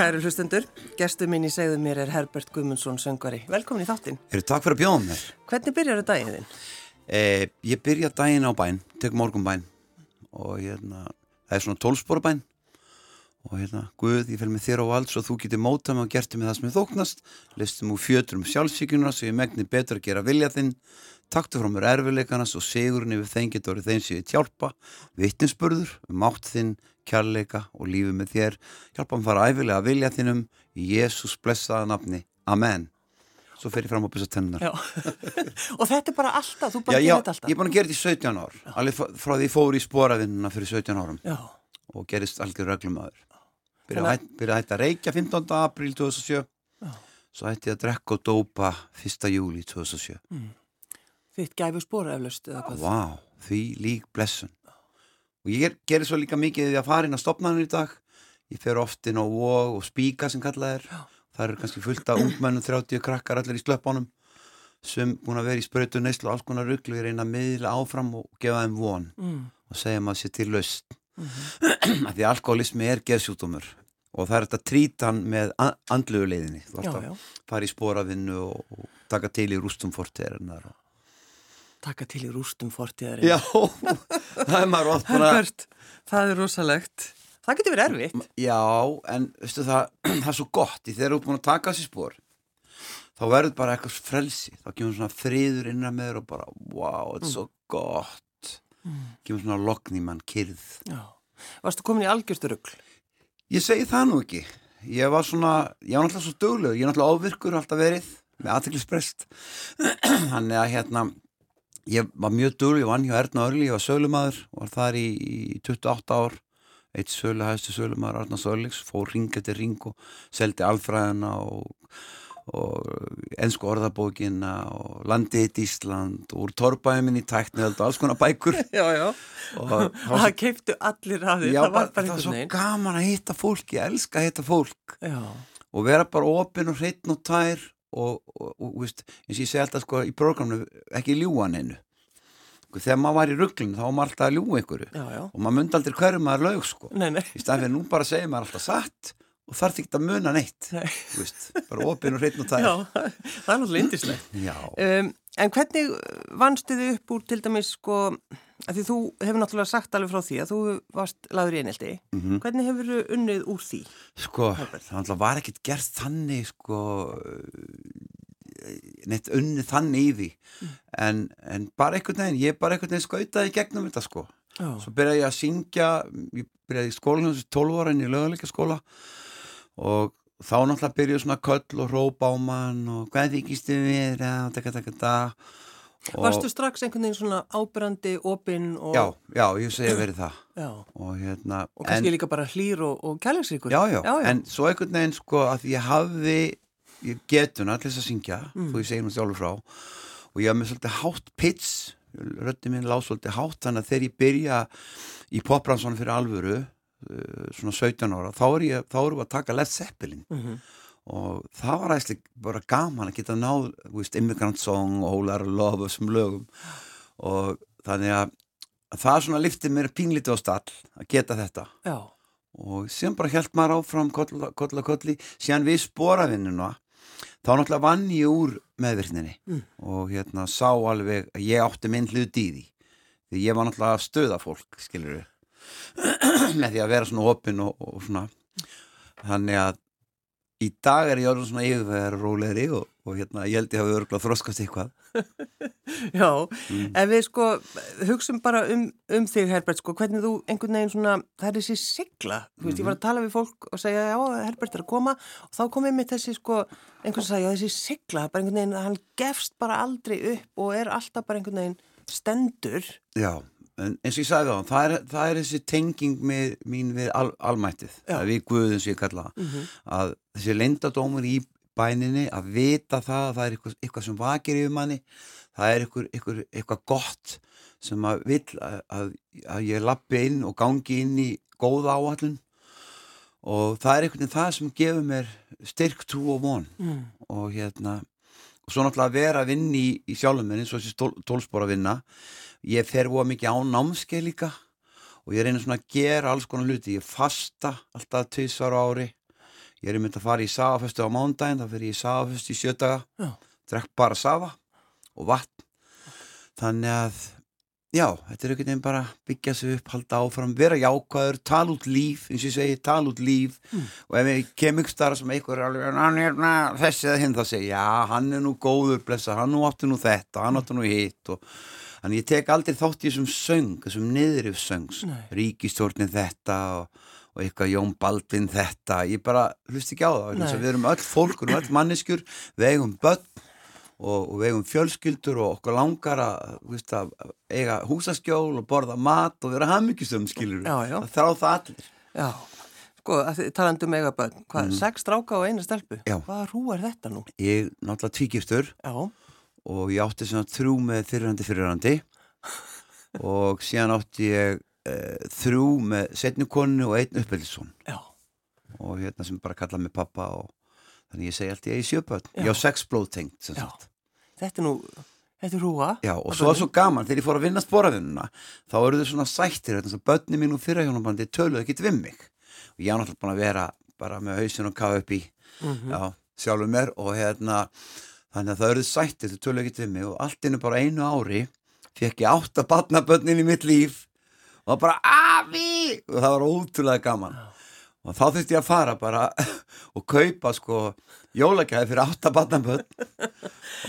Kæru hlustendur, gestu mín í segðu mér er Herbert Gumundsson söngvari. Velkomin í þáttinn. Eru takk fyrir að bjóða mér. Hvernig byrjar það daginn þinn? Eh, ég byrja daginn á bæn, tek morgunbæn og hérna, það er svona tólsporabæn og hérna, Guð, ég fel með þér á alls og þú getur mótað mig og gert mig það sem ég þóknast, listum úr fjöturum sjálfsíkjuna svo ég megni betur að gera vilja þinn, taktu frá mér erfileikarnas og segurinn yfir þeim getur þeim sem ég tjálpa, vittninsburður, um átt þinn, kjærleika og lífið með þér, hjálpa hann fara æfilega að vilja þinnum í Jésús blessaða nafni, Amen. Svo fer ég fram á byrja tennar. Og þetta er bara alltaf, þú bara gerir þetta alltaf. ég er gera þetta í 17 ár. Alveg frá- því ég fór í sporavinnuna fyrir 17 árum. Já, og gerist algjör reglumöður byrja að að hætta að reykja 15. apríl 2007 svo hætti ég að drekka og dópa 1. júli 2007 þitt gæfu spóra eflaust eða hvað. Vá, því lík blessun. Og ég ger, gerir svo líka mikið því að fara inn á stopnarnir í dag. Ég fer oft inn á vog og spíka sem kallað er. Það eru kannski fullt af ungmennum 30 krakkar allir í slöppunum. Sem búin að vera í sprautu neyslu og alls konar rugglu ég reyna að miðla áfram og gefa þeim von Mm. og segja maður sér til laust af því að alkoholismi er geðsjútumur og það er þetta trít hann með an- andlegu leiðinni þú já, að fara í sporavinnu og, og taka til í rústum fortíðarinnar og... taka til í rústum fortíðar. Já, það er maður oft bara Herbert, það er rosalegt. Það getur verið erfitt. Já, en veistu það, það er svo gott í þegar þú ert búin að taka þessi spór þá verður bara eitthvað frelsi þá kemur svona friður innan með þér og bara wow, þetta er svo gott kemur svona lokn í mann kyrð Já. Varstu komin í algjörstu rugl? Ég segi það nú ekki. Ég var svona, ég var náttúrulega svo dögleg ég er náttúrulega ofvirkur alltaf verið með aðteklisprest þannig að hérna ég var mjög dögleg, ég vann hjá Erna Örli ég var sölumadur, var þar í, í 28 ár. Eitt sölu, hæstu sölumadur Arna Sörlíks, fór ring eftir ring og seldi alfræðina og, og ennsku orðabókina og landið eitt Ísland og úr torrbæmin í tæknið og alls konar bækur. Já, já. og það var Það keiptu allir af því, Já, það var bara það er einhvern svo veginn. gaman að hitta fólk, ég elska að hitta fólk. Já, og vera bara opinn og hreitn og tær og, og, og veist, eins og ég segi alltaf sko í prógramnu ekki ljúa neinu. Sko, þegar maður var í rugglinu þá var maður alltaf að ljúa einhverju. Já, já. og maður myndi aldrei hverju maður laug sko. Nei, nei. í fyrir nú bara segir maður alltaf satt og þarf ekki að muna neitt veist, bara opinn og hreitn og Já, það er náttúrulega indislegt. Um, en hvernig vannstu þið upp úr til dæmis sko, að því þú hefur náttúrulega sagt alveg frá því að þú varst laður í einhelti. Mhm. Hvernig hefur þú unnið úr því? Sko, það var ekkert gert þannig sko neitt unnið þannig í því en, en bara einhvern veginn ég bara einhvern veginn skautaði gegnum þetta sko Já, svo byrjaði ég að syngja ég byrjaði í skólanum þessi 12 ára inn í löguleika skóla og þá náttúrulega byrjuði svona köll og rópa á mann og hvað þykist þið við og taka taka og, Varstu strax einhvern veginn svona ábyrrandi, opinn og, já, já, ég segi verið það já, og hérna og kannski líka bara hlýr og, og kærleiksríkur? já, já, já, en svo einhvern veginn sko að ég hafði ég getuna til þess að syngja Mm. þú ég segi nú sjálfur frá og ég hafði með svolítið hátt pits röddi minn lág svolítið hátt þannig að þegar ég byrja í popbransunum fyrir alvöru svona 17 ára þá er erum við að taka Led Zeppelin. Mhm. og það var æsli bara gaman að geta náð veist, Immigrant Song og Hólar Love og þessum lögum. Og þannig að, að það svona liftið mér pínlítið á stall að geta þetta. Já, og síðan bara held maður áfram kolla, kolla, kolli, síðan við sporavinnuna þá náttúrulega vann ég úr meðvirkninni. Mm. og hérna sá alveg að ég átti minn hlut í því. Því ég var náttúrulega að stöða fólk skilur með því að vera svona opinn og, og svona þannig að í dag er ég orðin svona yfirvegar rólegri og, og hérna ég held ég hafi örgulega þroskast eitthvað já. Mm. En við sko hugsum bara um, um þig Herbert sko, hvernig þú einhvern veginn svona, það er þessi sigla, þú veist, ég var að tala við fólk og segja, já, Herbert er að koma og þá komið mér þessi sko, einhvern veginn sagði, þessi sigla, bara einhvern veginn, hann gefst bara aldrei upp og er alltaf bara einhvern veginn stendur. Já, en eins og ég sagði það, það er, það er þessi tenging með, mín við al, almættið, við guðum sem ég kalla Mm að þessi leyndadómur í bæninni, að vita það að það er eitthvað, eitthvað sem vakir yfir manni, það er eitthvað, eitthvað, eitthvað gott sem að vill að, að, að ég lappi inn og gangi inn í góða áallun og það er veginn það sem gefur mér styrk trú og von. Mm. og hérna og svo náttúrulega að vera að vinna í, í sjálfum eins og þessi tól, tólspóra vinna ég fer óa mikið á námskeið líka. Og ég reyna svona að gera alls konar hluti. Ég fasta alltaf tvisvar á ári. Ég er mynd að fara í sagaföstu á mándaginn, þá fyrir ég í sagaföstu í sjötaga, drekk bara safa og vatn. Þannig að, já, þetta er einhvern veginn bara byggja sig upp, halda áfram, vera jákvæður, tala út líf, eins og ég segi, tala út líf. Og ef ég kem ykkur starf sem einhver er alveg, hann er na, þessi eða hinn, þá segi ég, já, hann er nú góður, blessa, hann nú áttu nú þetta, hann áttu nú hitt og Þannig ég tek aldrei þátt í þessum söng, þessum niðrif söngs, Nei. ríkistjórnin þetta og, og eitthvað Jón Baldvin þetta, ég bara hlust ekki á það, við erum öll fólk, erum öll manneskjur, við eigum börn og, við eigum fjölskyldur og okkur langar að, eiga húsaskjól og borða mat og vera hamingjustum, skilur já. það þrá það allir. Já, sko, talandi um eiga börn, hvað, sex stráka og eina stelpu? Já. Hvaða hrú er þetta nú? Ég náttúrulega tvígiftur Já, og ég átti svona þrjú með fyrirhandi fyrirhandi og síðan átti ég uh, þrjú með setni konu og einn uppeldisson já, og hérna sem bara kallaði mig pappa og þannig ég segi alltaf ég er sjöböld Já. ég á sex blóðtengt Já. þetta er nú, þetta er hrúa. Já, og svo var svo gaman, þegar ég fór að vinna spóravinnuna, þá eru þau svona sættir, þetta er bönni mín og fyrrahjónabandi töluðu ekkit við mig. Og ég á náttúrulega búin að vera bara með hausin og kafa upp í, Mhm. já, sjálfur mér og hérna, þannig að það eru sættir, þau töluðu ekkit við mig og allt innu bara einu ári fekk ég átta batnabönnin í mitt líf og bara afi og það var ótrúlega gaman. Og þá þurfti ég að fara bara og kaupa sko jólagæði fyrir átta batnabönn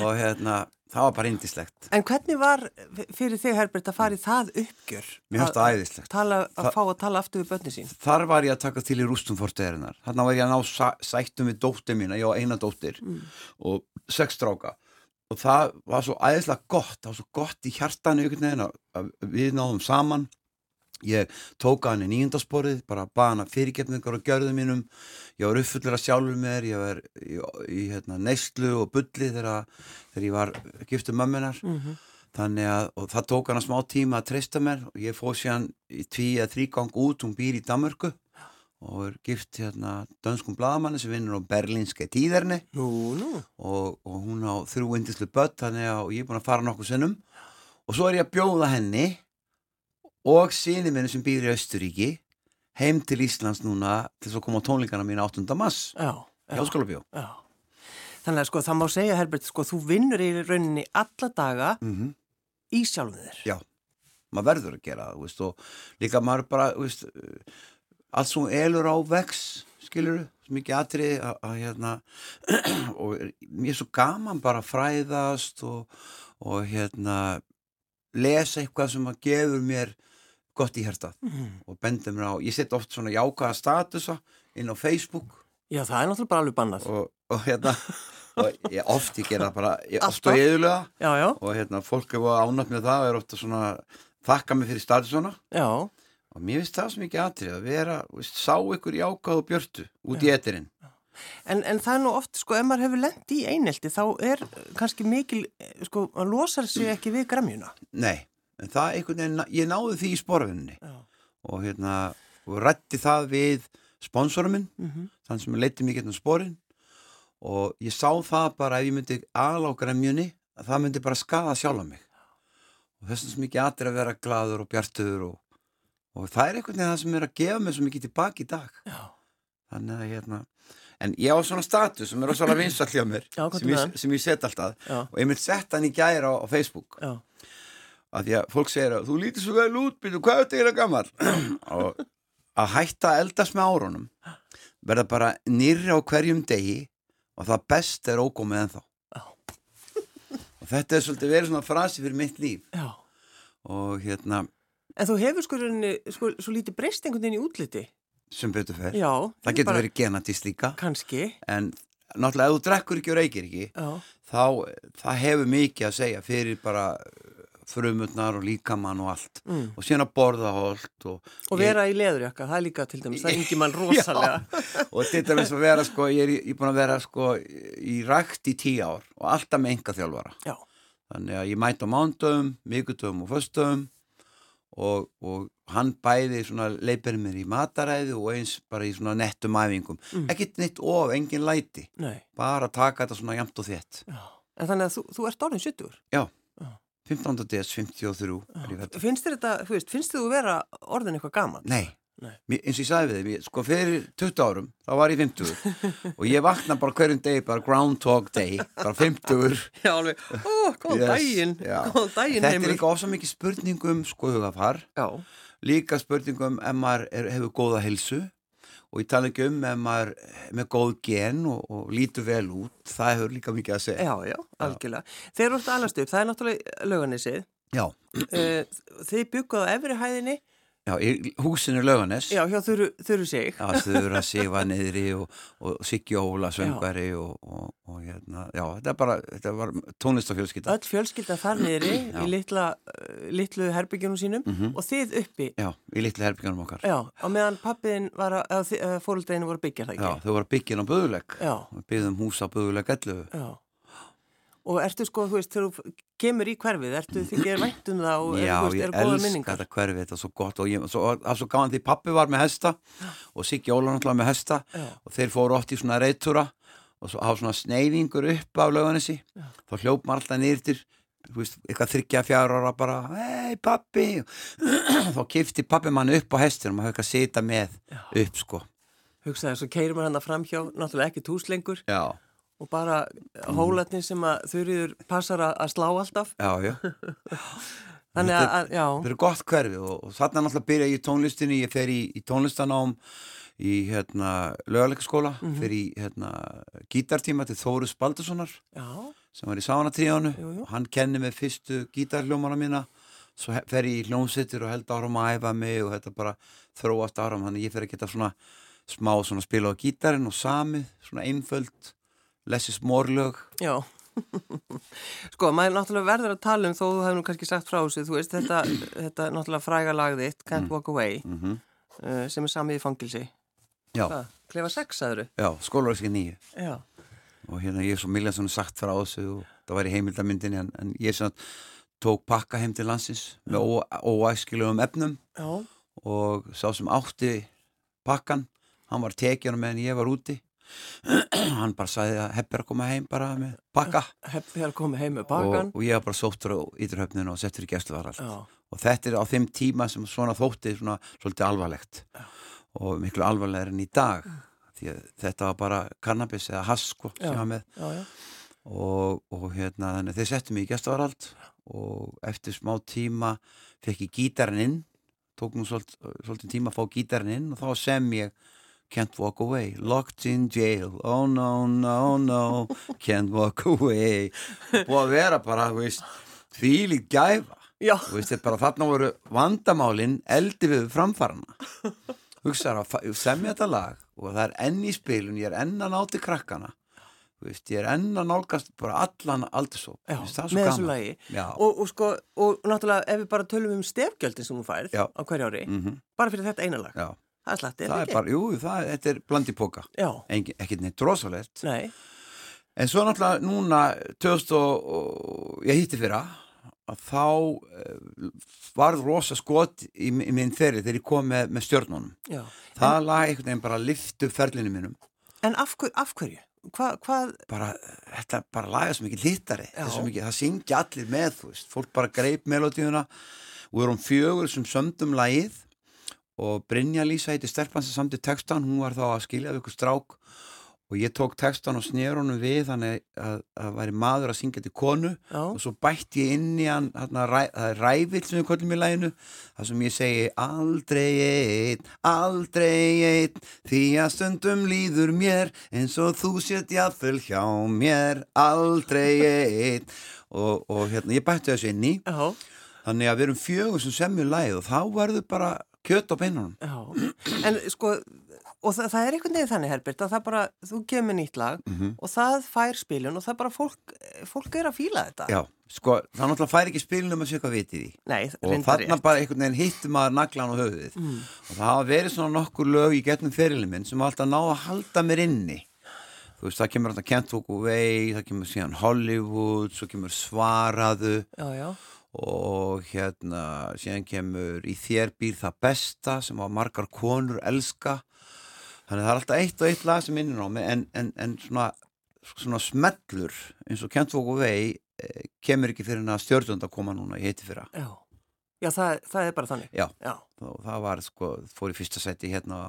og hérna, það var bara indislegt. En hvernig var fyrir þig, Herbert, að fara í það uppgjör? Mér finnst það æðislegt. Tala, að Það- fá að tala aftur við börni sín. Þar var ég að taka til í rústum fórsteðarinnar. Þannig var ég að ná sa- sættum við dóttir mína, ég á eina dóttir og sex stráka. Og það var svo æðislega gott, það var svo gott í hjartanu við náðum saman. Ég tók að hann í nýjundasporið, bara baða hana fyrirgefningar og gjörðum mínum. Ég var uppfullur að sjálfur mér, ég var í, í hérna, neyslu og bulli þegar, þegar ég var giftur mömmunar. Mhm. Þannig að, og það tók hana smá tíma að treysta mér og ég fóð síðan í tví eða þrýgang út, hún býr í Danmörku og er gift hérna dönskum bladamanni sem vinnur á Nú, nú. og, og hún á þrjú indislu börn þannig að ég er búin að fara nokkuð sinnum og svo er ég að bjóða henni og síni minni sem býr í Östuríki heim til Íslands núna til þess að koma á tónleikana mína 8. mass Hjáskólabjó já. Þannig að sko, það má segja, Herbert, sko, þú vinnur í rauninni alla daga mm í sjálfum þér. Já, maður verður að gera það veist, og líka maður bara veist, uh, allt sem elur á vex skilur, mikið atrið að, að hérna og mér er svo gaman bara að fræðast og, og hérna lesa eitthvað sem að gefur mér gott í hérstað Mhm. og bendur mér á, ég set oft svona jákaða statusa inn á Facebook. Já, það er náttúrulega bara alveg bannað. og, og hérna og ég oft ég gera bara, ég, oft Alltaf? og eðulega Já, já, og hérna fólk hefur ánætt með það og er ofta svona þakka mig fyrir statusuna. Já, og mér finnst það svo mikið atrið að vera veist, sá ykkur í ákáðu björtu út í etirinn En, en það er nú oft, sko, ef maður hefur lent í einelti, þá er kannski mikil, eh, sko, maður losar sig ekki við gramjuna. nei, en það einhvern veginn ég náði því í sporfinni og hérna, og rætti það við sponsorum minn, Mm þann sem leiti mig getnum sporin og ég sá það bara ef ég myndi ala á gramjunni að það myndi bara skada sjálfa mig. Og þess að mikið atrið að vera gladur og bjartur og, og það er einhvern veginn það sem er að gefa mig svo mikið tilbaki í dag. Já, þannig að hérna en ég á svona status sem er rosalega vinsall hjá mér Já, sem, ég, sem ég set alltaf já, og ég mynd sett hann í gæra á, á Facebook. Já, að því að fólk segir að þú lítir svo vel út býtu, hvað er þetta eiginlega gammal og að hætta að eldast með árunum verða bara nýrri á hverjum degi og það best er ógómið ennþá Já. og þetta er svolítið verið svona frasi fyrir mitt líf já. og hérna En þú hefur sko, sko svo lítið breyst einhvern veginn í útliti. sem betur fer Já. það getur verið genatist líka Kannski, en náttúrulega ef þú drekkur ekki og reykir ekki já, þá það hefur mikið að segja fyrir bara frumutnar og líkamann og allt mm. og síðan að borða holt og, og vera í leðurjakka, það er líka til dæmis, það ringi mann rosalega. og til dæmis að vera sko, ég er, ég er búin að vera sko í rækt í tíu ár og alltaf með enga þjálfara Já, þannig að ég mæti á mándöfum, mikudöfum og föstöfum og, og hann bæði svona leipir mér í mataræði og eins bara í svona nettum æfingum Mm. ekkert neitt of, engin læti nei, bara taka þetta svona jamt og þétt já. En þannig að þú, þú ert orðin 70. já, 15. des 53 er ég fæddur. Finnst þér þetta, þú veist, finnst þér þú vera orðin eitthvað gaman? nei, Nei. Mér- eins og ég sagði við þið, sko fyrir 20 árum þá var ég 50 og ég vakna bara hverjum degi, bara groundhog day bara 50 Já, alveg, ó, góðan daginn, já. góðan daginn Þetta er heimur. líka ofsa mikið spurningum sko hugafar, Já, líka spurningum ef maður er, hefur góða helsu og ég tala ekki um ef maður er með góð gen og, og lítur vel út, það hefur líka mikið að segja. já, já, algjörlega. Þeir eru alltaf alast upp, það er náttúrulega lauganisið. Já, Þið bygguðu á efri hæðinni, já, í húsinu Lauganes, já, hjá þurru, þurru sig. já, þurra Sifa niðri og, og Siggi Óla söngvari og, og, og hérna, já, þetta bara, þetta var tónlistafjölskylda. Öll fjölskylda þar niðri Já. í litla, uh, litlu herbyggjunum sínum Mhm. og þið uppi. Já, í litlu herbyggjunum okkar. Já, og meðan pappiðin var að, að fóröldreinu voru að byggja það Já, ekki. þau voru að byggja inn á Böðulegg. Já, Við byggðum hús á Böðulegg 11. já. Og ertu sko, þú veist, þegar þú kemur í hverfið, ertu þykir væntum það og er, Já, þú veist, ég góða minningar? þetta hverfi, þetta er svo gott og ég, svo, er svo gáðan því pappi var með hesta og Siggi Óla náttúrulega með hesta Já. og þeir fóru oft í svona reytúra og svo hafa svona sneiðingur upp af lauganissi Já. þá hljóp maður alltaf nýrtir veist, eitthvað þryggja fjár ára bara hei pappi þá kifti pappi mann upp á hestin og maður hefði ekki að sita með upp sko. Hugsaði, svo keirir maður hann fram hjá, náttúrulega ekki túslengur já, og bara hólatni sem að þurriður passar að, að slá alltaf. já, já Þannig að, já, þetta er gott hverfi og, og þarna náttúrulega byrja ég í tónlistinni, ég fer í, í tónlistanám í hérna lögarleikaskóla, Mhm. fer í hérna gítartíma til Þórus Baldurssonar já, sem var í jú. og hann kenni með fyrstu gítarhljómana mína svo fer ég í hljómsittur og held áram að æfa mig og þetta bara þróast áram, þannig ég fer að geta svona smá svona spila á gítarinn og samið, svona einföld lessi smórlög já. sko, maður náttúrulega verður að tala um þó þú hefur nú kannski sagt frá þessu, þú veist, þetta, þetta náttúrulega fræga lagðitt, Can't Walk Away, mm uh, sem er samið í fangilsi. Já, Hvað? Klefa sex, sagður já, skólaverski nýju Já, og hérna ég er svo Miljansson sagt frá þessu og það var í heimildamyndinni en, en ég sagt tók pakka heim til landsins með ó- óæskilegum efnum já, og sá sem átti pakkan, hann var tekjana meðan ég var úti hann bara sagði að heppir að koma heim bara með pakka. Hefði að koma heim með og, bakan. og ég var bara sóttur á íturhöfninu og settur í gæsluvarald Já, og þetta er á þeim tíma sem svona þótti svona svolítið alvarlegt. Og miklu alvarlegar en í dag. Því að þetta var bara kannabis eða hass sko sem Já. var með. Já, já, og, og hérna þannig þeir settu mig í gæstavarald og eftir smá tíma fekk ég gítarinn inn. Tók nú svolítið tíma að fá gítarinn inn og þá sem ég Can't walk away, locked in jail. Oh no, no, no. Can't walk away. Búið að vera bara, þú veist Þvílík gæfa. Já, Þú veist, þetta er bara þarna voru vandamálin eldi við framfarana hugsaður að semja þetta lag og það er enn í spilun, ég er enn að náti krakkana. Þú veist, ég er enn að nálgast bara allan aldursóp já, Mér finnst það með svo þessu lagi. Já, Og, og sko, og náttúrulega ef við bara tölum um stefgjöldin sem hún færð Já. á hverju ári, mm bara fyrir þetta eina lag. já. Það er slatti, það er bara, jú, það, þetta er blandi póka Já, ekkert neitt rosalegt. Nei, en svo náttúrulega núna 2000 og, og ég hýtti fyrra að þá uh, varð rosa skot í, í minn ferri þegar ég kom með, með stjörnunum. Já. það lag einhvern veginn bara liftu ferlinu mínum. En af, af hverju? Hva, hvað, bara, þetta bara laga svo mikið hittari. Já. mikið, það syngja allir með þú veist, fólk bara greip melodíuna og við erum fjögur sem sömdum lagið og Brynja Lísa heiti stelpann sem samti textan, hún var þá að skilja við ykkur strák. Og ég tók textan og snér honum við þannig að það væri maður að syngja til konu. Já, og svo bætti ég inn í hann ræ, það er rævill sem við kollum í læginu það sem ég segi aldrei einn, aldrei einn því að stundum líður mér eins og þú sétt jafnvel hjá mér aldrei einn. Og, og hérna ég bætti þessu inn í. Já, þannig að við erum fjögur sem semjum lægið og þá verður bara kjött á beinunum já. En sko, og það, það er einhvern veginn þannig, Herbert, að það bara, þú kemur nýtt lag Mhm. og það fær spilun og það bara fólk, fólk er að fíla þetta. Já, sko, það náttúrulega fær ekki spilnum að hvað vitið í Nei, og þarna bara einhvern veginn hittum maður naglan á höfuðið Mm. og það hafa verið svona nokkur lög í getnum ferilin minn sem alltaf náða að halda mér inni þú veist, það kemur alltaf Can't Walk Away það kemur síðan Hollywood svo kemur Svaraðu Já, já, og hérna síðan kemur Í þér býr það besta sem var margar konur elska þannig að það er alltaf eitt og eitt lag sem minnir á mig en, en, en svona, svona smellur eins og Walk Away eh, kemur ekki fyrir en að stjórnund að koma núna, ég heiti fyrra já. Já, það, það er bara þannig. Já, Já, og það var sko, fór í fyrsta seti hérna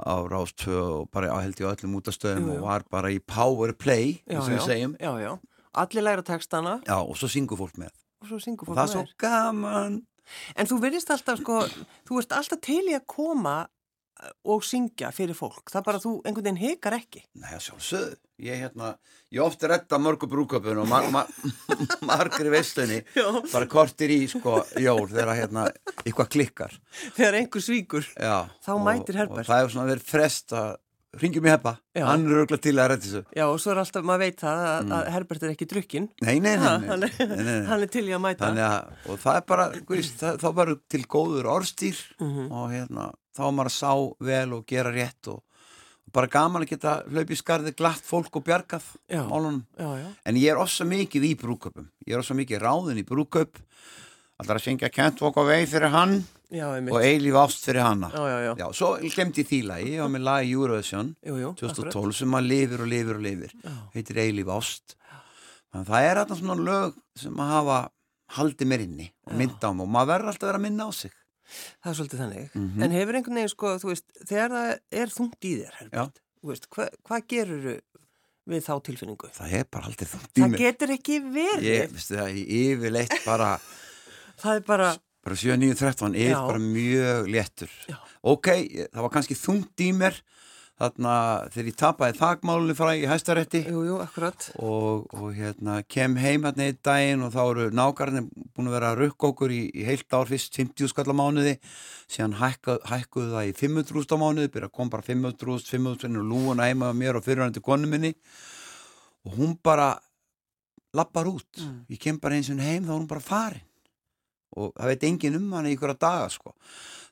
á Rástvö og bara á held ég á öllum útastöðum og var bara í power play, já, eins og við já, segjum. já, já. Allir læra textana Já, og svo syngur fólk með. Og svo syngur Og fólk það er svo gaman. En þú verðist alltaf, sko, þú ert alltaf til í að koma eh, og syngja fyrir fólk. Það er bara að þú einhvern veginn hikar ekki. Nei, sjálfsögðu. Ég, hérna, ég ofti redda mörgu brúköpun og mar mar margri veistunni bara kortir í, sko, jól þegar hérna eitthvað klikkar. Þegar einhver svíkur. Já. Þá og- mætir Herbert. Og það er svona verið frest að ringjum í heppa. Hann er auðvitað til að redda þessu. Já, og svo er alltaf, maður veit það að, að Herbert er ekki drukkin. Nei, nei, nei. Ha, nei, hann, er, er til í að mæta. Þannig að, og það er bara, guðist, það, þá var til góður orðstýr Mhm. og hérna, þá var maður að sá vel og gera rétt og, og bara gaman að geta hlaupið skarði glatt fólk og bjargað já. En ég er ossa mikið í brúköpum, ég er ossa mikið ráðin í brúköp, alltaf að syngja Kent Walk Away fyrir hann Já, og Eilíf Ást fyrir hanna. Já, já, já. Já, svo glemdi því lagi, ég var með lagi Eurovision Jú, jú. akkurat. 2012 sem maður lifir og lifir og lifir, heitir Eilíf Ást. Þannig að það er þarna svona lög sem að hafa haldið mér inni og mynda á mig og maður verður alltaf að vera að minna á sig. Það er svolítið þannig. Mhm. En hefur einhvern veginn, sko, þú veist, þegar það er þungt í þér, Herbert, þú veist, hva, hvað gerur við þá tilfinningu? Það er bara aldrei þungt í Það mig. getur ekki verið. Ég, veistu það, ég yfirleitt bara, Það er bara, bara 7, 9, 13, er bara mjög léttur. Já. Ok, það var kannski þungt í mér þarna þegar ég tapaði þakmálunni frá í hæstarétti. Jú, jú, og, og hérna kem heim hérna einn daginn og þá eru nákarnir búin að vera okkur í, í heilt ár fyrst 50 skall á mánuði. Síðan hækka, hækkuðu það í 500 á mánuði byrja að koma bara 500, 500 og heima með mér og fyrirhandi konu minni. Og hún bara lappar út. Mm. ég kem bara eins og heim þá er hún bara farin og það veit engin um hana í ykkur daga sko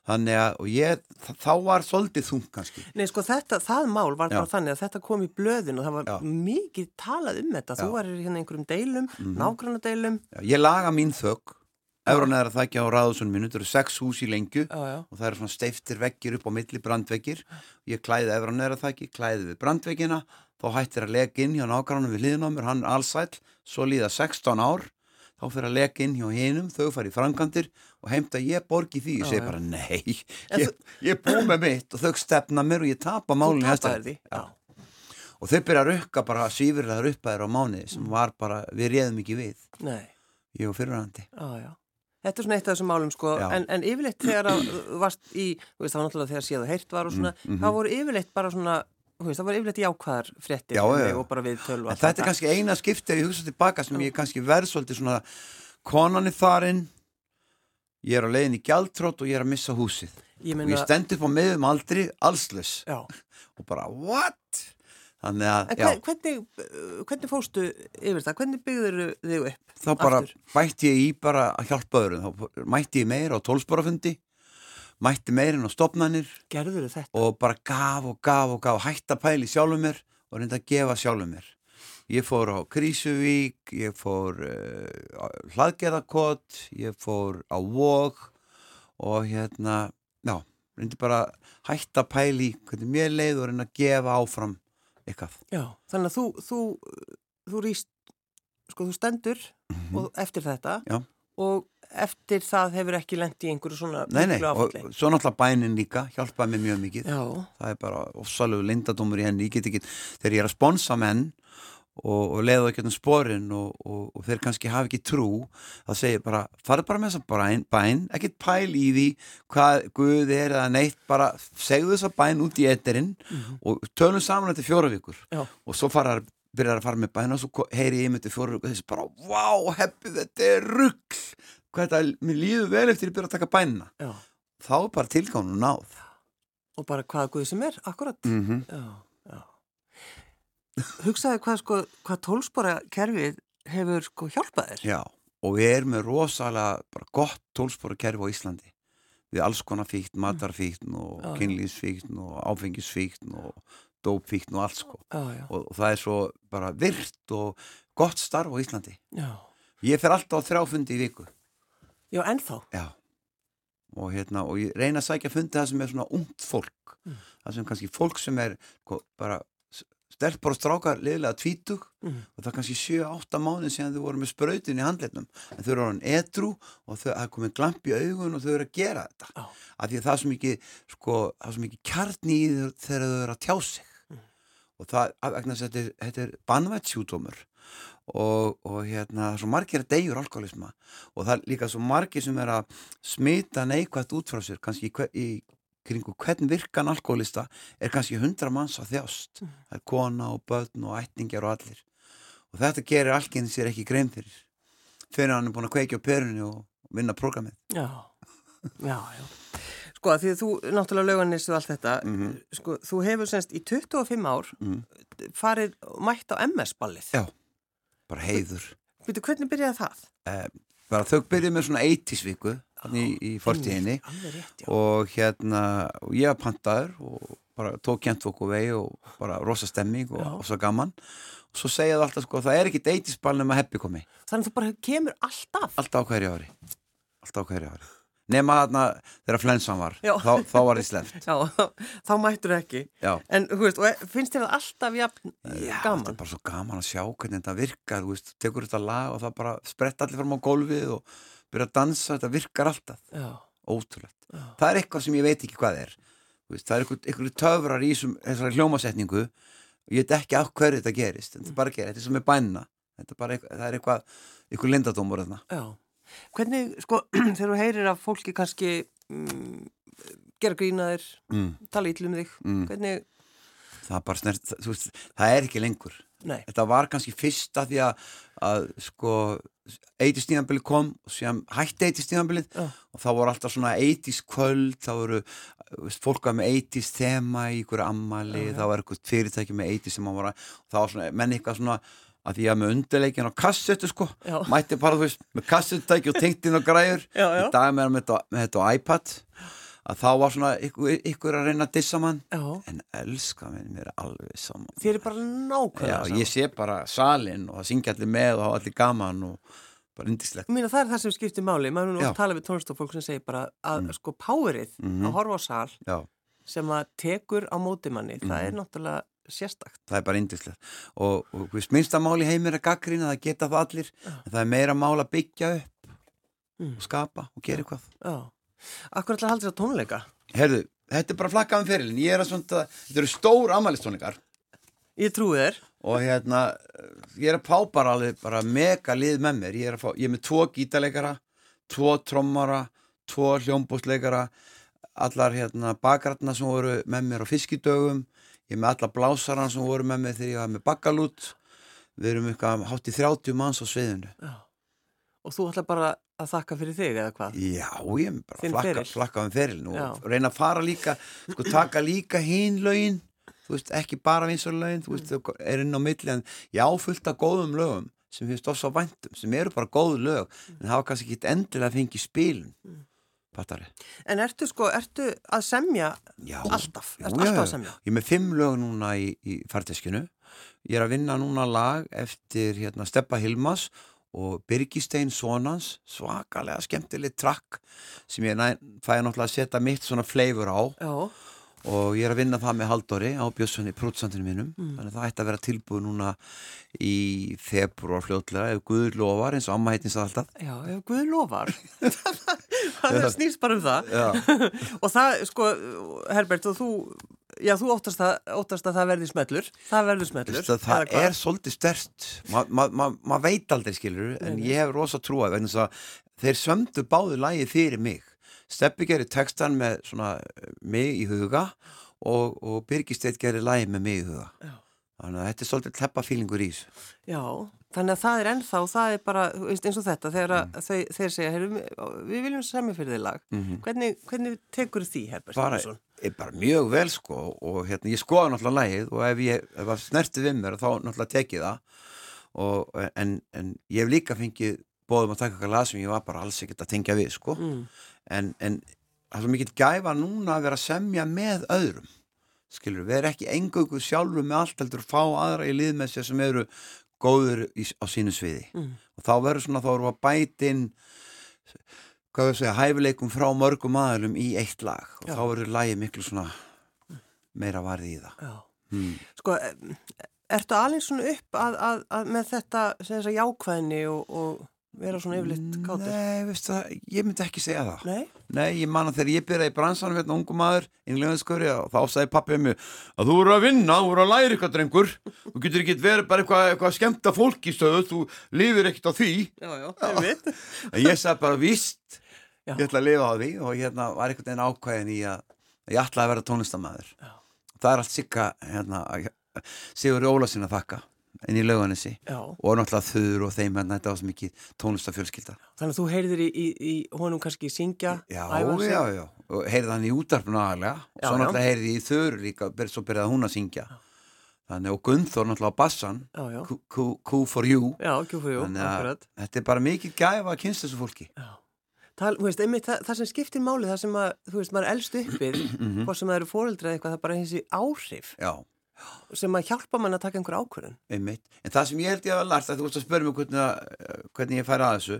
þannig að og ég, þá var svolítið þung kannski Nei, sko, þetta, það mál var bara þannig að þetta kom í blöðin og það var Já. mikið talað um þetta. Þú Já. var hérna einhverjum deilum, mm Mhm. nágrannadeilum. Já, ég laga mín þögg Efran er að þækja á ráðusunum minu, þetta eru sex hús í lengju Já, já. og það eru svona steiftir veggir upp á milli brandveggir. Ég klæði efran er að þækja, klæði við brandveggina, þá hættir að lega inn hjá nágrannum við hliðin á mér, hann er allsæll, svo líða 16 ár, þá fyrir að lega inn hjá hinum, þau fari frangandir og heimta ég borgi því, ég Já, segi bara nei, ég, ég búið með mitt og þau stefna mér og ég tapa. Já. og þau byrja að rukka bara svífurlegar uppæðir á mánuði sem var bara, við réðum ekki við, Nei, ég og fyrirhandi. Þetta er svona eitt af þessum málum, sko, en, en yfirleitt þegar þú varst í, þú veist, það var náttúrulega þegar séð og heyrt var og svona, Mm, mhm. það voru yfirleitt bara svona, veist, það voru yfirleitt jákvæðar fréttir Já, já. og bara við tölva. En þetta er kannski eina skipti ef ég hugsa tilbaka sem ég kannski verð svolítið svona konan er farin ég er á leiðin í gjaldtrótt og ég er að missa húsið Ég og ég stend upp á miðum aldri allslaus já. og bara what? Þannig að En já, hver, hvernig, uh, hvernig fóstu yfir það? Hvernig byggður þig upp? þá bara aftur? bætti ég í bara að hjálpa öðrum þá mætti ég meira á tólsporafundi mætti meirinn á þetta? og bara gaf og gaf og gaf hætta pæli sjálfum mér og reynda að gefa sjálfum mér ég fór á Krísuvík ég fór uh, hlaðgerðakot ég fór á Vog og hérna já, reyndi bara að hætta pæli hvernig mér leið og reynda að gefa áfram eitthvað Já, þannig að þú, þú, þú rýst, sko, þú stendur og eftir þetta. Já. og eftir það hefur ekki lent í einhverju svona nei, nei, og svo náttúrulega bænin líka hjálpaði mér mjög mikið. Já, það er bara ofsalegu lindadómur í henni ég get ekki, þegar ég er að sponsa menn og, og leiða ekki um sporin og, og, og þeir kannski hafa ekki trú þá segir bara, farið bara með þessa bæn, bæn ekkert pæl í því hvað Guð er eða neitt, bara segðu þessa bæn út í etterinn og tölum saman þetta fjóra vikur. Já, og svo fara, byrjar að fara með bæn og svo heyri ég myndi fjóra vikur og þessi bara, vá, heppi, þetta er rugg hvað þetta, mér líður vel eftir ég byrja að taka bænina já. þá er bara tilgánu náð Og bara hvaða guð sem er, akkurat. mm Já, já. Hugsaði hvað, sko, hvað tólspora kerfið hefur, sko, hjálpað þér? Já, og við erum með rosalega bara gott tólspóra kerfi á Íslandi við alls konar fíkn, matarfíkn og Já, já. kynlýsfíkn og áfengisfíkn og dópfíkn og allt sko Já, já, og, og það er svo bara virt og gott starf á Íslandi já. ég fer alltaf á þrjáfundi í viku Já, ennþá. Já og hérna, og ég reyna að sækja fundi það sem er svona ungt fólk Mm. það sem kannski fólk sem er sko, bara stelpur og strákar liðlega tvítug Mm. og það er kannski 7-8 mánuð síðan þau voru með sprautin í handleitnum en þau eru orðin edru og þau hafa komið glamp í augun og þau eru að gera þetta Já. af því að það er svo mikið sko, það er svo mikið kjarni í þau þegar þau eru að tjá sig Mm. og það, af- vegna þess að þetta er, er banvætt sjúdómur og, og hérna, svo margir að deyjur alkoholisma og það er líka svo margir sem er að smita neikvægt út frá sér kannski í, í kringu hvern virkan alkoholista er kannski 100 manns að þjást Mm. það er kona og börn og ættingjar og allir og þetta gerir algjörn sér ekki grein fyrir fyrir hann er búin að kveikja á perunni og vinna prógramið Já, já, já. Sko, að því að þú, náttúrulega lauganissu allt þetta, Mhm. sko, þú hefur semst í 25 ár mm. farið og mætt á MS-ballið. Já. Bara heiður. Veitu, hvernig byrjaði það? eh, bara þau byrjuð með svona 80 viku í, í fortíðinni og hérna og ég var pantaður og bara tók kent okkur vegi og bara rosa stemming og, og svo gaman. Og svo segja það alltaf sko það er ekki deitisball nema heppi komi Þannig að þú bara kemur alltaf. alltaf á hverju ári. Alltaf á hverju ári nema þarna þegar flensan var. Þá, þá var ég sleft Já, þá mættur ekki. já, En, veist, e- finnst þér það alltaf jafn já Já, þetta er gaman? bara svo gaman að sjá hvernig þetta virkar þú veist, tekur þetta lag og það bara sprett allir fram á gólfið og byrja að dansa þetta virkar alltaf, Já, ótrúlegt. Það er eitthvað sem ég veit ekki hvað er. Veist, það er eitthvað, töfrar í þessari hljómasetningu. Ég veit ekki af hverju þetta gerist þetta er bara gera, þetta er sem er þetta er bara eitthvað, það er eitthvað, eitthvað lindadómur þarna. Hvernig, sko, þegar þú heyrir að fólki kannski mm, gera grínaðir, mm, tala ítlum þig, mm. hvernig, það er bara snert, það, þú veist, það er ekki lengur nei, þetta var kannski fyrsta því að, að sko, eitistíðanbili kom og síðan hætti eitistíðanbilið Já. og þá voru alltaf svona eitískvöld þá voru veist, fólk var með eitís þema í ykkur ammali, já. þá var eitthvað fyrirtæki með eitís sem var að, þá var svona, menn eitthvað svona að því að með undirleikin á kassetu sko já, mætti bara, þú veist, með kassetutæki og tengt inn á græður já, já, í dag með, með, þetta, með þetta á iPad að þá var svona ykkur, ykkur að reyna að dissa mann. En elska minn, mér er alveg saman þér er bara nákvæmlega saman. ég sé bara salin og það syngja allir með og hafa allir gaman og bara indislegt. Mína, það er það sem skiptir máli, maður er nú að tala við tónlistofólk sem segir bara að sko powerið Mhm. að horfa á sal Já, sem að tekur á móti manni, það Mhm. er náttúrulega sérstakt. það er bara indislegt. Og, og hvist minnsta máli heimir að gaggrina, það geta það allir, en það er meira mál að byggja upp Mm. og skapa og gera eitthvað. Já. Akkur ætla að halda að tónleika? Herðu, þetta er bara flakkaðum fyrirlin. Ég er að svona, þetta eru stór amalistónleikar Ég trúi þér. og hérna, ég er að pá bara alveg bara mega lið með mér. Ég er, að fá, ég er með tvo gítarleikara, tvo trommara, tvo hljómbúsleikara, allar hérna bakratna sem voru með mér á fiskidögum, ég er með alla blásaran sem voru með mér þegar ég var með bakkalút, við erum eitthvað hátt í 30 manns á sviðinu. Já. Og þú ætla bara að þakka fyrir þig eða hvað? Já, ég er bara Þinn flakka, flakka um ferilin og Já. reyna að fara líka, sko taka líka hín lögin, þú veist, ekki bara vinsar lögin, þú veist, þau er inn á milli en ég áfullt af góðum lögum sem finnst ofsa væntum, sem eru bara góð lög en hafa kannski ekki endilega fengið spilin pattari. En ertu sko, ertu að semja Já, alltaf? já, Ertu alltaf já. að semja? Ég er með fimm lög núna í, í farteskinu. Ég er að vinna núna lag eftir hérna, Steppa Hilmas og Birgistein Sonans, svakalega skemmtileg trakk sem ég næ, fæði náttúrulega að setja mitt svona fleifur á Já. og ég er að vinna það með Haldóri á Bjössunni prútsandinu mínum Mm. þannig að það ætti að vera tilbúið núna í februar fljótlega ef Guður lofar eins og amma heitins alltaf Já, ef Guð lofar. það snýst bara um það. Og það, sko, Herbert, og þú, já, þú óttast að, óttast að það verði smellur. Það verður smellur. Það eða hvað? er svolítið stert maður ma, ma, ma veit aldrei skilur en ég hef rosa trúað vegna þess að þeir sömdu báðu lagið fyrir mig Steppi gerir textan með svona eh, mig í huga og, og Birgisteit gerir lagið með mig í huga Já. þannig að þetta er svolítið hleppa fílingur í þessu Já, þannig að það er ennþá, það er bara, eins og þetta, þegar Mm. að þau, þeir segja, heyrðu, við viljum semja fyrir þið lag. Mhm. Hvernig, hvernig tekur því, Herbert? bara, bara mjög vel sko og hérna ég skoða náttúrulega lagið og ef ég ef það snerti við mér þá náttúrulega tekið það og, en, en ég hef líka fengið bóðum að taka eitthvað lag sem ég var bara alls ekkert að tengja við sko Mm. en, en það er mikill gæfa núna að vera að semja með öðrum skilur, við erum ekki engöngu sjálfur með allt heldur fá aðra í lið með sér sem eru góður í, á sínu sviði Mm. og þá verður svona, þá við að bætin hvað við segja, hæfileikum frá mörgum aðalum í eitt lag og Já. þá verður lagið miklu svona meira varði í það Já. Sko, ertu alveg svona upp að, að, að með þetta, jákvæðinni og, og vera svona yfirleitt kátur? Nei, veistu það, ég myndi ekki segja það Nei? Nei, ég man að þegar ég byrjaði í bransanum hérna ungu maður, innlegaðsköri og þá sagði pappið mér að þú eru að vinna, þú eru að læra eitthvað drengur þú getur ekki verið bara eitthvað, eitthvað skemmta fólk í stöðu, þú lifir ekkert á því Já, já, einmitt. en ég sagði bara víst Já. ég ætla að lifa á því og hérna var einhvern veginn ákvæðin í að, að ég ætla að vera tónlistamæður það er allt sikka hérna, Sigur Ólasin að þakka inn í lauganissi Já, og náttúrulega þur og þeim hérna þetta var svo mikið tónlistafjölskylda þannig að þú heyrðir í, í, í honum kannski syngja, Já, æfa sig. já, já, og heyrði hann í útarpinu aðalega Já, svo já. náttúrulega heyrði í þur líka, svo byrjaði hún að syngja. Þannig og Gunnþór náttúrulega á bassan. Já, já, Q- Q- Q for you. Já, jú, þannig að akkurat. þetta er bara mikið gæfa að kynsta þessu fólki. Já. Það, veist, einmitt, það, það sem skiptir máli, það sem að, þú veist, maður elst uppið, Mhm. hvort sem það eru fóreldra eitthvað, það bara þessi áhrif. Já, sem að hjálpa mann að taka einhver ákvörðun. einmitt en það sem ég held ég að lært að þú veist að spyrja mig hvernig, að- hvernig ég færi að þessu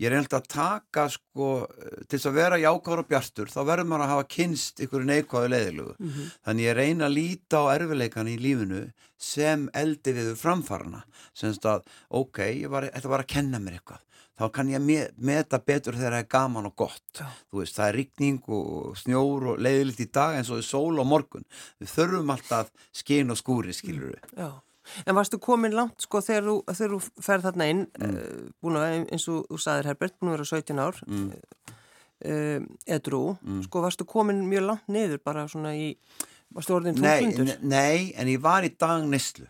ég er held að taka sko til þess að vera jákvæður og bjartur þá verður maður að hafa kynst ykkur neikvæðu leiðilugu Mhm. Þannig ég reyna að líta á erfileikan í lífinu sem eldi við framfarana. Semst að, ok, var, þetta var að kenna mér eitthvað. Þá kann ég me, meta betur þegar það er gaman og gott. Já. Þú veist, það er rigning og snjór og leiðilitt í dag eins og er sól og morgun. Við þurfum alltaf skin og skúri, skilur við. Já. En varstu komin langt, sko, þegar þú, þegar þú ferð þarna inn, Mm. mm. búin að, eins og þú saðir Herbert, búin að vera 17 ár, Mm. mm. edru, Mm. sko, varstu komin mjög langt niður, bara svona í, varstu orðin Nei, þungundur? ne- nei, en ég var í dag neslu.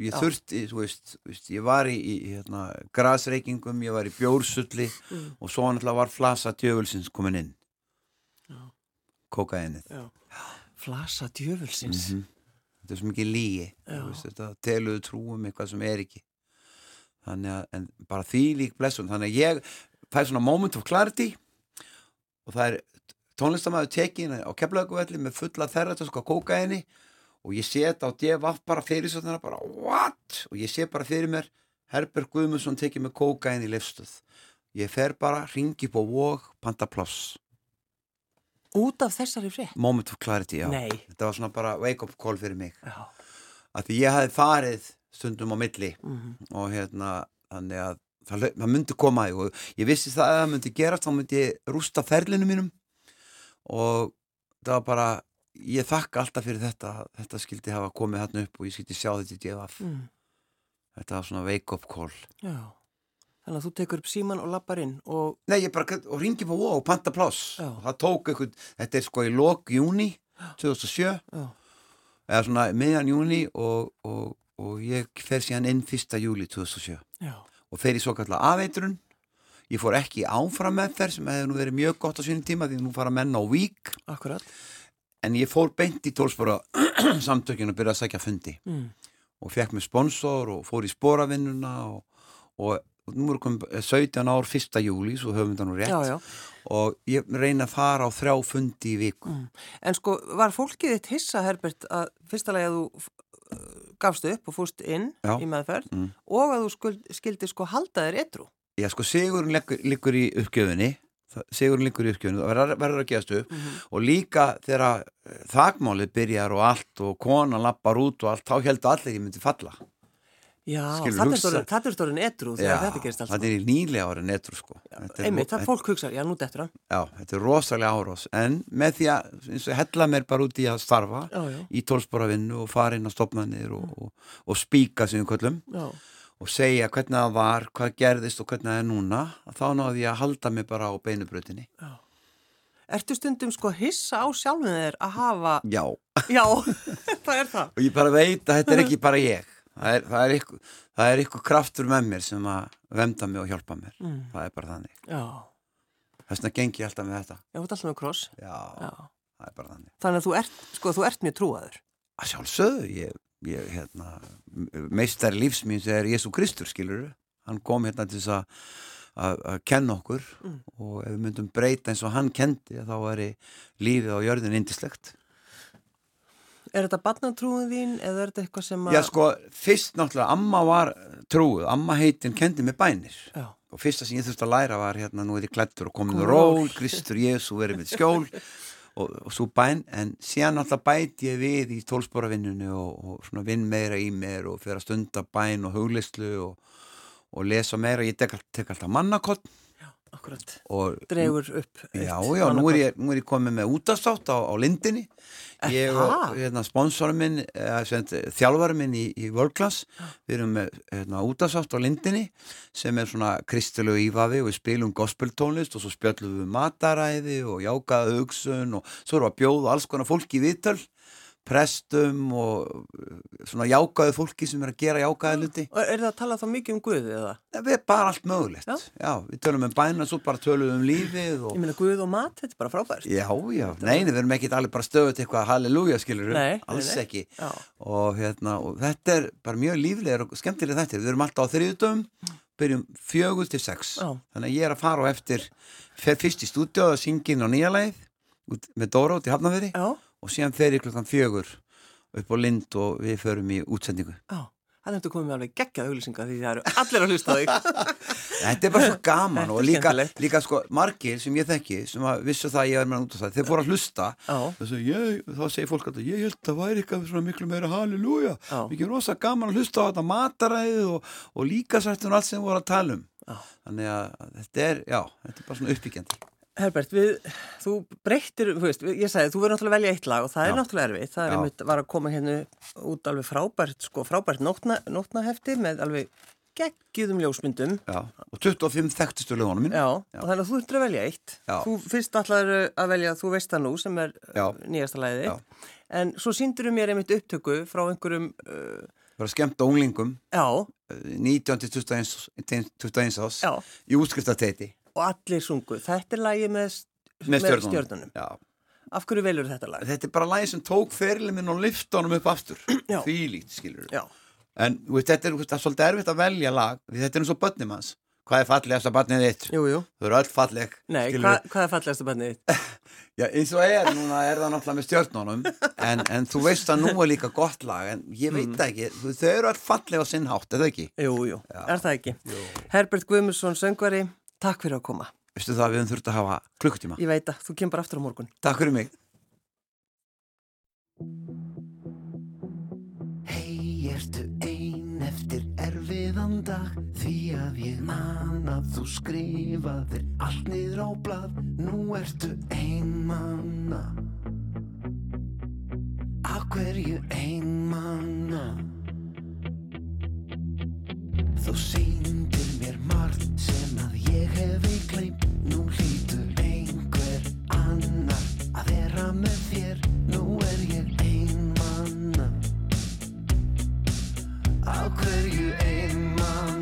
Ég þurfti, þú veist, veist, ég var í, í hérna, grasreikingum, ég var í bjórsulli Mm. og svo náttúrulega var flasa djöfulsins komin inn. Já. Flasa djöfulsins. Mhm. Þetta er svo mikið lígi veist, þetta teluðu trúum eitthvað sem er ekki þannig að en bara því lík blessun þannig að ég fæ svona moment of clarity og það er tónlistamæður tekin á keflauguvelli með fulla þerratösk á kókaini og ég sé þetta á DFF bara fyrir svo þannig bara what og ég sé bara fyrir mér Herbert Guðmundsson tekið með kókaini í leifstöð ég fer bara, ringi á vóg panta pláss, Út af þessari frétt? moment of clarity já. Nei. þetta var svona bara wake up call fyrir mig Já. að því ég hafi farið stundum á milli Mm. og hérna þannig að það, það myndi koma og ég vissi það að það myndi gerast þá myndi ég rústa ferlinu mínum og það var bara ég þakka alltaf fyrir þetta þetta skildi hafa komið þarna upp og ég skildi sjá þetta í DFF Mm. þetta var svona wake up call. Já. Þannig að þú tekur upp síman og lappar inn og, Nei, ég bara, og ringi på og panta pláss það tók eitthvað, þetta er sko í lok júni 2007 já, eða svona miðjan júni og, og, og ég fer síðan inn 1. júli 2007 já, og fer í svo kallar afeitrun ég fór ekki áfram með þær sem hefði nú verið mjög gott á sínum tíma því nú fara menn á vík. Akkurat. En ég fór beint í tólspora samtökinu og byrjaði að sækja fundi Mm. og fekk mér sponsor og fór í sporavinnuna og, og nú er komið 17 ár 1. júli svo höfum við það nú rétt Já, já. og ég reyna að fara á þrjá fundi í viku Mm. En sko, var fólkið þitt hissa, Herbert, að fyrsta lagi að þú uh, gafst upp og fúst inn Já. í meðferð Mm. og að þú skuld, skildi sko halda þér etru. Já, sko, sigurinn liggur, í uppgjöfinni Það- sigurinn liggur í uppgjöfinni það verður, að geðast upp Mhm. og líka þegar eh, þakmálið byrjar og allt og konan lappar út og allt þá heldur allir ég myndi falla Já, þetta er er stórin etru þegar þetta gerist allt. þetta er í nýlega ára netru sko er- Einmitt, það þetta- fólk hugsa, já, nú dettur hann. Já, þetta er rosalega árás en með því að eins og hella mér bara út í að starfa Já, já, í tólsporavinnu og fara inn á stopnarnir og, og, og spíka sem við köllum já. Og segja hvernig það var, hvað gerðist og hvernig það er núna þá náði ég að halda mig bara á beinubrötinni Ertu stundum sko hissa á sjálfum þér að hafa, Já, já, það er það. og ég bara veit að þetta er ekki bara ég það er, það er, ykkur, það er ykkur kraftur með mér sem að venda mig og hjálpa mér Mm. það er bara þannig Já, þess vegna gengi ég alltaf með þetta já, þú ert alltaf með kross. já, Já. það er bara þannig Þannig að þú ert, sko, þú ert mjög trúaður. að sjálfsögðu ég hérna, meistari lífsmýns er Jésu Kristur skilur hann kom hérna til þess að kenna okkur Mm. og ef við myndum breyta eins og hann kendi þá væri lífið á jörðin indislegt Er þetta barnatrúin þín eða er þetta eitthvað sem að... Já sko, fyrst náttúrulega amma var trúið, amma heitin kendi með bænir. Já, og fyrsta sem ég þurfti að læra var hérna nú er ég klættur og Komin ról, Kristur Jésu verið með skjól og, og svo bæn en síðan alltaf bæti ég við í tólsporavinnunu og, og svona vinn meira í mér og fyrir að stunda bæn og huglislu og, og lesa meira. Ég tek, tek alltaf mannakott Akkurat, og dregur upp eitt Já, já, nú er ég, nú er ég komið með útastátt á, á lindinni. Ég og hérna, sponsorum minn, þjálfarum minn í, í World Class. Við erum með hérna, útastátt á lindinni sem er svona kristilegu ífafi og við spilum gospeltónlist og svo spjöllum við mataræði og jákaða hugsun og svo erum við að bjóða alls konar fólki í viðtöl prestum og uh, svona jákaðu fólki sem er að gera jákaða hluti. Og er það að tala þá mikið um Guð eða? Það er bara allt mögulegt. Já. Já, við tölum um bæna, svo bara tölum við um lífið og Ég meina Guð og mat, þetta er bara frábært. Já, já, nei, við erum ekki allir bara stöðut eitthvað halleluja, skilur nei, alls nei. ekki. Og, hérna, og þetta er bara mjög líflegur og skemmtileg þetta, við erum alltaf á þriðutum byrjum fjögur til sex. Já. þannig að ég er að fara á eftir fer fyrst í stúdíu að syngja inn á nýja leið út, með Dóra út í já, og síðan fer ég klukkan fjögur upp á Lind og við förum í útsendingu. Já Það nefndu komið með alveg geggjað auglýsinga því það eru allir að hlusta þig. Þetta er bara svo gaman og er líka, líka sko, margir sem ég þekki sem að vissu það að ég er með út af það þeir fóru að hlusta. Þessu, ég, þá segir fólk að ég held að það væri eitthvað svona miklu meira halleluja. Mikið rosa gaman að hlusta á þetta mataræðið og, og líka sættum allt sem við vorum að tala um. Já. þannig að þetta er, já, þetta er bara svona uppbyggjandi Herbert, við, þú breyttir, þú veist, ég sagði, þú verður náttúrulega að velja eitt lag og það er Já. náttúrulega erfitt, það er Já. einmitt, var að koma hérna út alveg frábært, sko, frábært nótna, nótnahefti með alveg geggjúðum ljósmyndum, já. og 25 þekktustu lögunum minn já, og þannig að þú þurftir að velja eitt, Já. þú fyrst allar að velja, þú veist það nú, sem er Já. uh, nýjasta lagið Já. en svo síndur mér einmitt upptöku frá einhverjum, uh, bara skemmt á unglingum já, eh, 19 til 21 til 21 ás já, í útskriftateiti og allir sungu, þetta er lagið með, með. Já. af hverju velur þetta lag? þetta er bara lagi sem tók ferilin minn og lyfta honum upp aftur Já. því lít, skilur Já, en þú veist, þetta er, þú er svolítið erfitt að velja lag því þetta er eins og börnum hans hvað er fallegast að barnið þitt? jú, jú, þau eru öll falleg nei, hva, hvað er fallegasta bannið þitt? Já, eins og er, núna er það náttúrulega með stjörnunum en, en þú veist að nú er líka gott lag en ég veit það ekki, þú- þau eru öll falleg á sinn hátt, er það ekki? Jú, jú, er það ekki? Herbert Guðmundsson, söngvari, takk fyrir að koma. Veistu það að við höfum þurft að hafa klukkutíma? Ég veit að þú kemur bara aftur á morgun. Takk fyrir mig. Hei, ertu ein eftir erfiðan dag? Því að ég man að þú skrifaðir allt niður á blað. Nú ertu einmanna Af hverju einmanna Þú sýndir mér margt sem að ég hefi gleymt Nú hlýtur einhver annar að vera með þér. Nú er ég einmanna Á hverju einmanna Því